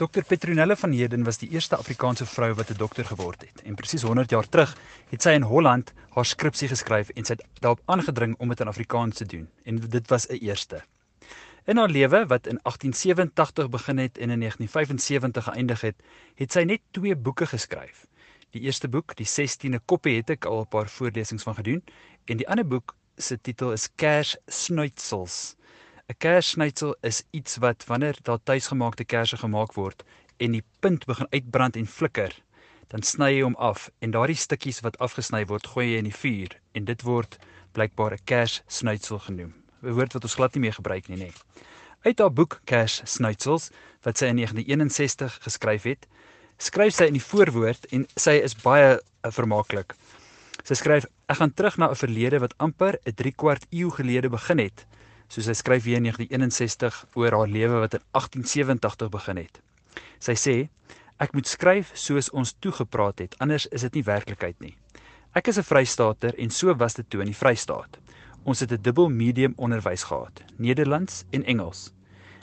Dr Petronelle van Heerden was die eerste Afrikaanse vrou wat 'n dokter geword het. En presies 100 jaar terug het sy in Holland haar skripsie geskryf en sy het daarop aangedring om dit in Afrikaans te doen. En dit was 'n eerste. In haar lewe wat in 1887 begin het en in 1975 geëindig het, het sy net twee boeke geskryf. Die eerste boek, die 16de koppie, het ek al 'n paar voorlesings van gedoen en die ander boek se titel is Kers Snuitsels. 'n Kerssnytsel is iets wat wanneer daar tuisgemaakte kersse gemaak word en die punt begin uitbrand en flikker, dan sny jy hom af en daardie stukkies wat afgesny word, gooi jy in die vuur en dit word blykbaar 'n kerssnytsel genoem. 'n Woord wat ons glad nie meer gebruik nie, nê. Uit haar boek Kerssnytsels wat sy in 1961 geskryf het, skryf sy in die voorwoord en sy is baie uh, vermaaklik. Sy skryf: "Ek gaan terug na 'n verlede wat amper 'n 3 kwart eeu gelede begin het." Soos sy skryf hier in 1961 oor haar lewe wat in 1887 begin het. Sy sê: "Ek moet skryf soos ons toegepraat het, anders is dit nie werklikheid nie. Ek is 'n Vrystater en so was dit toe in die Vrystaat. Ons het 'n dubbel medium onderwys gehad, Nederlands en Engels.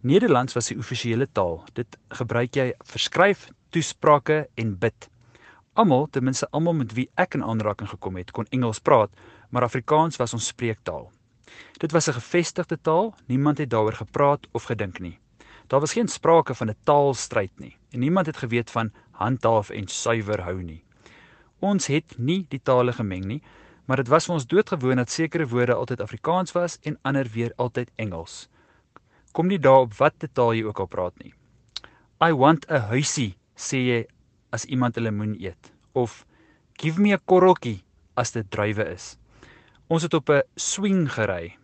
Nederlands was die offisiële taal. Dit gebruik jy vir skryf, toesprake en bid. Almal, ten minste almal met wie ek in aanraking gekom het, kon Engels praat, maar Afrikaans was ons spreektaal. Dit was 'n gevestigde taal, niemand het daaroor gepraat of gedink nie. Daar was geen sprake van 'n taalstryd nie en niemand het geweet van handhaaf en suiwer hou nie. Ons het nie die tale gemeng nie, maar dit was vir ons doodgewoon dat sekere woorde altyd Afrikaans was en ander weer altyd Engels. Kom nie daarop watter taal jy ook al praat nie. I want a huisie, sê jy as iemand 'n lemoen eet of give me a korreltjie as dit druiwe is. Ons het op 'n swing gery,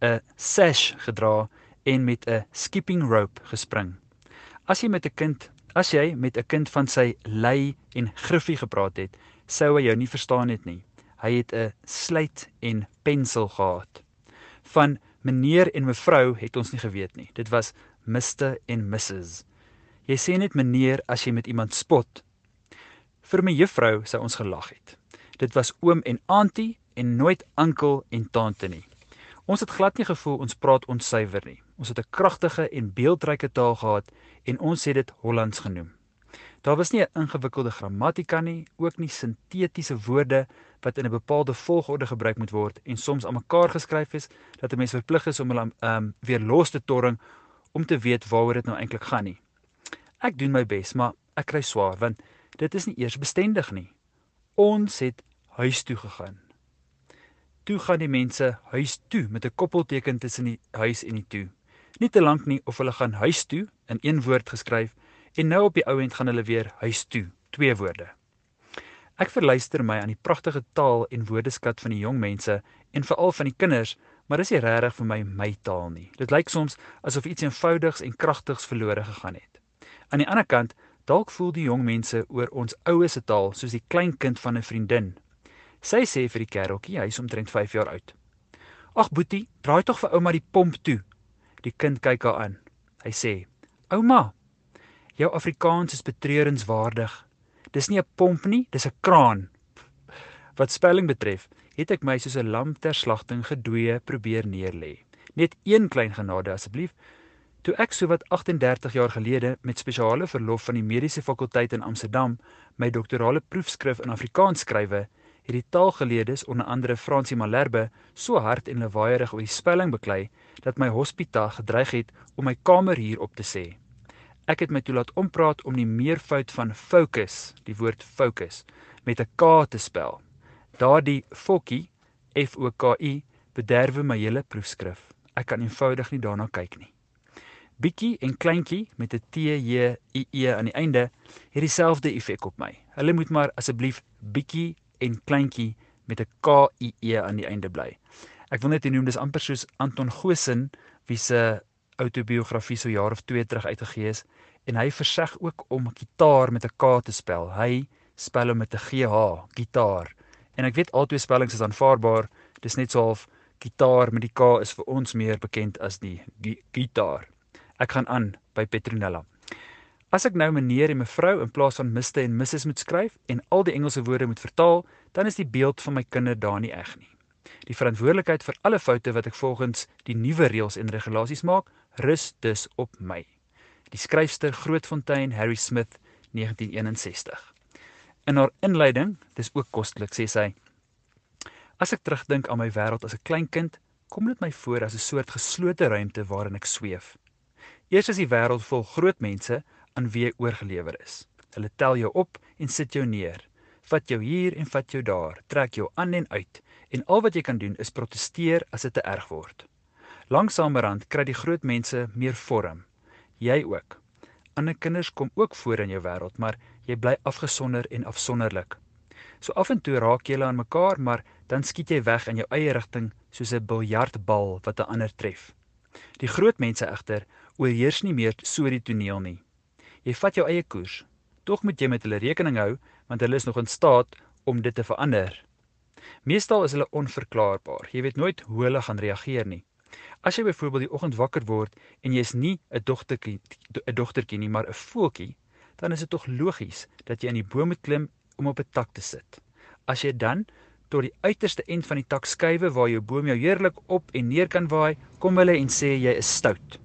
'n sash gedra en met 'n skipping rope gespring. As jy met 'n kind, as jy met 'n kind van sy lei en griffie gepraat het, sou hy jou nie verstaan het nie. Hy het 'n slyt en pensel gehad. Van meneer en mevrou het ons nie geweet nie. Dit was Mr en Mrs. Jy sê net meneer as jy met iemand spot. Vir my juffrou sou ons gelag het. Dit was oom en auntie en nooit ankel en tante nie. Ons het glad nie gevoel ons praat onsuiwer nie. Ons het 'n kragtige en beeldryke taal gehad en ons het dit Hollands genoem. Daar was nie 'n ingewikkelde grammatika nie, ook nie sintetiese woorde wat in 'n bepaalde volgorde gebruik moet word en soms aan mekaar geskryf is dat 'n mens verplig is om hulle um weer los te torring om te weet waaroor dit nou eintlik gaan nie. Ek doen my bes, maar ek kry swaar want dit is nie eers bestendig nie. Ons het huis toe gegaan toe gaan die mense huis toe met 'n koppelteken tussen die huis en die toe. Nie te lank nie of hulle gaan huis toe in een woord geskryf en nou op die ou end gaan hulle weer huis toe, twee woorde. Ek verluister my aan die pragtige taal en woordeskat van die jong mense en veral van die kinders, maar dis nie regtig vir my my taal nie. Dit lyk soms asof iets eenvoudigs en kragtigs verlore gegaan het. Aan die ander kant, dalk voel die jong mense oor ons oues se taal soos die klein kind van 'n vriendin Sy sê vir die kereltjie, hy's omtrent 5 jaar oud. "Ag Boetie, draai tog vir ouma die pomp toe." Die kind kyk haar aan. Hy sê: "Ouma, jou Afrikaans is betreurenswaardig. Dis nie 'n pomp nie, dis 'n kraan." Wat spelling betref, het ek my soos 'n lam ter slagting gedooie probeer neerlê. Net een klein genade asseblief. Toe ek sowat 38 jaar gelede met spesiale verlof van die mediese fakulteit in Amsterdam my doktorale proefskrif in Afrikaans skrywe, het die taalgeleerdes onder andere Fransie Malherbe so hard en lawaaierig oor die spelling beklei dat my hospita gedreig het om my kamer hier op te sê. Ek het my toelaat ompraat om die meervoud van focus, die woord focus, met 'n K te spel. Daardie fokkie, F O K I, bederwe my hele proefskrif. Ek kan eenvoudig nie daarna kyk nie. Bietjie en kleintjie met 'n T J I E aan die einde het dieselfde effek op my. Hulle moet maar asseblief bietjie en kleintjie met 'n K I E aan die einde bly. Ek wil net noem dis amper soos Anton Goosen wie se outobiografie so jaar of 2 terug uitgegee is en hy verseg ook om gitaar met 'n K te spel. Hy spel hom met 'n G H, gitaar. En ek weet albei spellings is aanvaarbaar. Dis net so half gitaar met die K is vir ons meer bekend as die gitaar. Ek gaan aan by Petronella. As ek nou meneer en mevrou in plaas van Mr en Mrs moet skryf en al die Engelse woorde moet vertaal, dan is die beeld van my kinder daar nie eg nie. Die verantwoordelikheid vir alle foute wat ek volgens die nuwe reëls en regulasies maak, rus dus op my. Die skryfster Grootfontein Harry Smith 1961. In haar inleiding, dis ook kostelik, sê sy: As ek terugdink aan my wêreld as 'n klein kind, kom dit my voor as 'n soort geslote ruimte waarin ek sweef. Eers is die wêreld vol groot mense aan wie jy oorgelewer is. Hulle tel jou op en sit jou neer. Vat jou hier en vat jou daar, trek jou aan en uit en al wat jy kan doen is proteseer as dit te erg word. Langsamerhand kry die groot mense meer vorm. Jy ook. Ander kinders kom ook voor in jou wêreld, maar jy bly afgesonder en afsonderlik. So af en toe raak jy aan mekaar, maar dan skiet jy weg in jou eie rigting soos 'n biljartbal wat 'n ander tref. Die groot mense egter oorheers nie meer so die toneel nie. Jy vat jou eie koers. Tog moet jy met hulle rekening hou want hulle is nog in staat om dit te verander. Meestal is hulle onverklaarbaar. Jy weet nooit hoe hulle gaan reageer nie. As jy byvoorbeeld die oggend wakker word en jy is nie 'n dogtertjie 'n dogtertjie nie, maar 'n voeltjie, dan is dit tog logies dat jy aan die boom moet klim om op 'n tak te sit. As jy dan tot die uiterste end van die tak skuwe waar jou boom jou heerlik op en neer kan waai, kom hulle en sê jy is stout.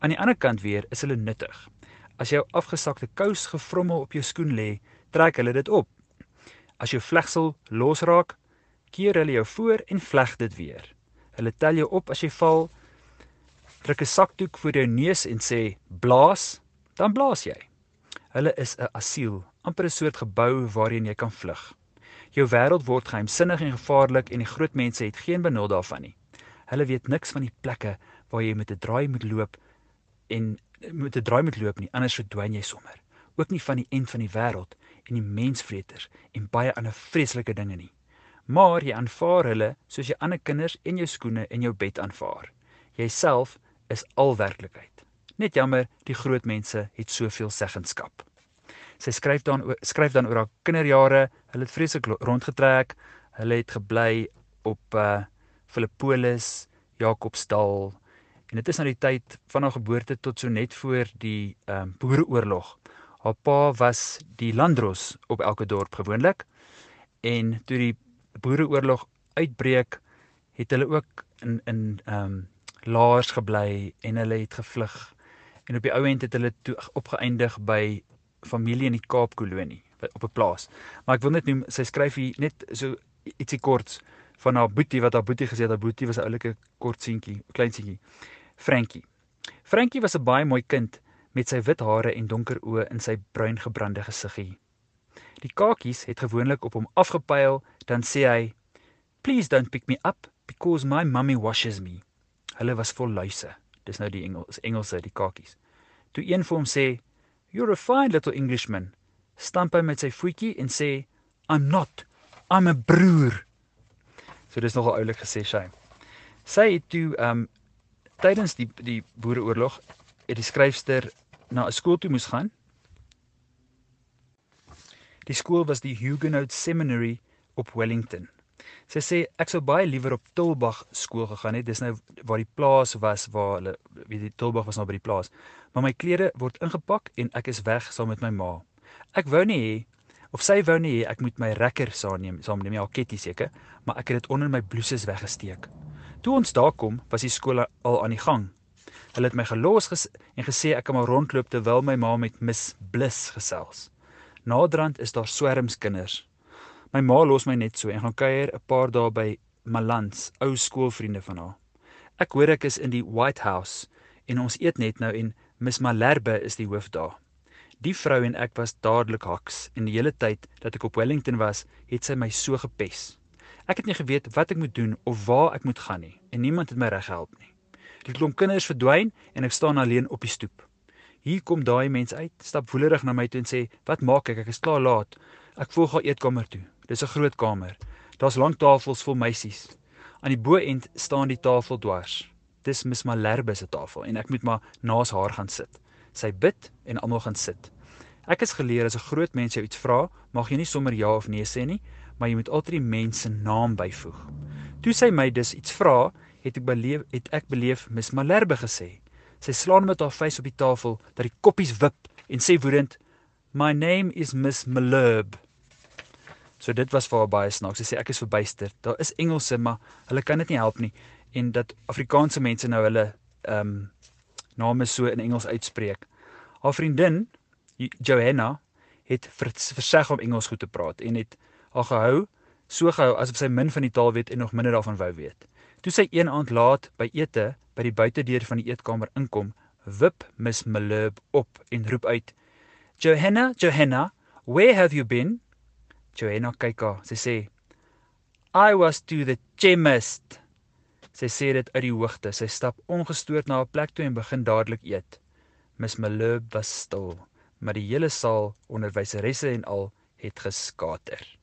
Aan die ander kant weer is hulle nuttig. As jou afgesakte kous gevrommel op jou skoen lê, trek hulle dit op. As jou vlegsel losraak, keer hulle jou voor en vleg dit weer. Hulle tel jou op as jy val, druk 'n sakdoek voor jou neus en sê blaas, dan blaas jy. Hulle is 'n asiel, amper 'n soort gebou waarheen jy kan vlug. Jou wêreld word geheimsinnig en gevaarlik en die groot mense het geen benul daarvan nie. Hulle weet niks van die plekke waar jy met 'n draai moet loop en met 'n draai moet loop nie, anders verdwyn jy sommer. Ook nie van die end van die wêreld en die mensvreters en baie ander vreeslike dinge nie maar jy aanvaar hulle soos jy ander kinders en jou skoene en jou bed aanvaar. Jouself is al werklikheid. Net jammer, die groot mense het soveel seggenskap. Sy skryf dan skryf dan oor haar kinderjare. Hulle het vreeslik rondgetrek. Hulle het gebly op uh Filippolis, Jakobsdal. En dit is nou die tyd van haar geboorte tot so net voor die ehm um, Boereoorlog. Haar pa was die landdros op elke dorp gewoonlik. En toe die boereoorlog uitbreek, het hulle ook in in ehm um, laars gebly en hulle het gevlug. En op die ou end het hulle toe opgeëindig by familie in die Kaap kolonie op 'n plaas. Maar ek wil net noem sy skryf hier net so ietsie kort van haar boetie wat haar boetie gesê het haar boetie was 'n oulike kort seentjie, klein seentjie. Frankie. Frankie was 'n baie mooi kind met sy wit hare en donker oë in sy bruin gebrande gesiggie. Die kakies het gewoonlik op hom afgepyl, dan sê hy: "Please don't pick me up because my mummy washes me." Hulle was vol luise. Dis nou die Engels, Engelse, die kakies. Toe een vir hom sê: "You're a fine little Englishman," stamp hy met sy voetjie en sê: "I'm not. I'm a broer." So dis nogal oulik gesê sy. Sy het toe um, tydens die die boereoorlog het die skryfster na 'n skool toe moes gaan Die skool was die Huguenot Seminary op Wellington. Sy sê ek sou baie liewer op Tulbag skool gegaan het. Dis nou waar die plaas was waar hulle weet die Tulbag was nou by die plaas. Maar my klere word ingepak en ek is weg saam met my ma. Ek wou nie hê of sy wou nie hê ek moet my rekker saamneem, saamneem ja, ketty seker, maar ek het dit onder my blouses weggesteek. Toe ons daar kom, was die skool al aan die gang. Hulle het my gelos ges en gesê ek kan maar rondloop terwyl my ma met Miss Bliss gesels. Naderhand is daar swerms kinders. My ma los my net so en gaan kuier 'n paar dae by Malans, ou skoolvriende van haar. Ek hoor ek is in die White House en ons eet net nou en Miss Malherbe is die hoof daar. Die vrou en ek was dadelik haks en die hele tyd dat ek op Wellington was, het sy my so gepes. Ek het nie geweet wat ek moet doen of waar ek moet gaan nie en niemand het my reg gehelp nie. Die klomp kinders verdwyn en ek staan alleen op die stoep. Hier kom daai mens uit, stap woelerig na my toe en sê: "Wat maak ek? Ek is klaar laat. Ek volg haar eetkamer toe. Dis 'n groot kamer. Daar's lank tafels vol meisies. Aan die bo-end staan die tafel dwars. Dis Miss Malherbe se tafel en ek moet maar naas haar gaan sit. Sy bid en almal gaan sit. Ek is geleer as 'n groot mens jou iets vra, mag jy nie sommer ja of nee sê nie, maar jy moet altyd die mens se naam byvoeg. Toe sy my dus iets vra, het ek beleef het ek beleef Miss Malherbe gesê. Sy slaan met haar vuis op die tafel dat die koppies wip en sê woedend: "My name is Miss Malherbe." So dit was vir haar baie snaaks. Sy sê ek is verbuister. Daar is Engelse, maar hulle kan dit nie help nie en dat Afrikaanse mense nou hulle ehm um, name so in Engels uitspreek. Haar vriendin, Johanna, het verseg om Engels goed te praat en het haar gehou, so gehou asof sy min van die taal weet en nog minder daarvan wou weet. Toe sy een aand laat by ete by die buitedeur van die eetkamer inkom, wip Miss Malherbe op en roep uit: "Johanna, Johanna, where have you been?" Johanna kyk haar. Sy sê: "I was to the chemist." Sy sê dit uit die hoogte. Sy stap ongestoord na haar plek toe en begin dadelik eet. Miss Malherbe was stil, maar die hele saal, onderwyseresse en al, het geskater.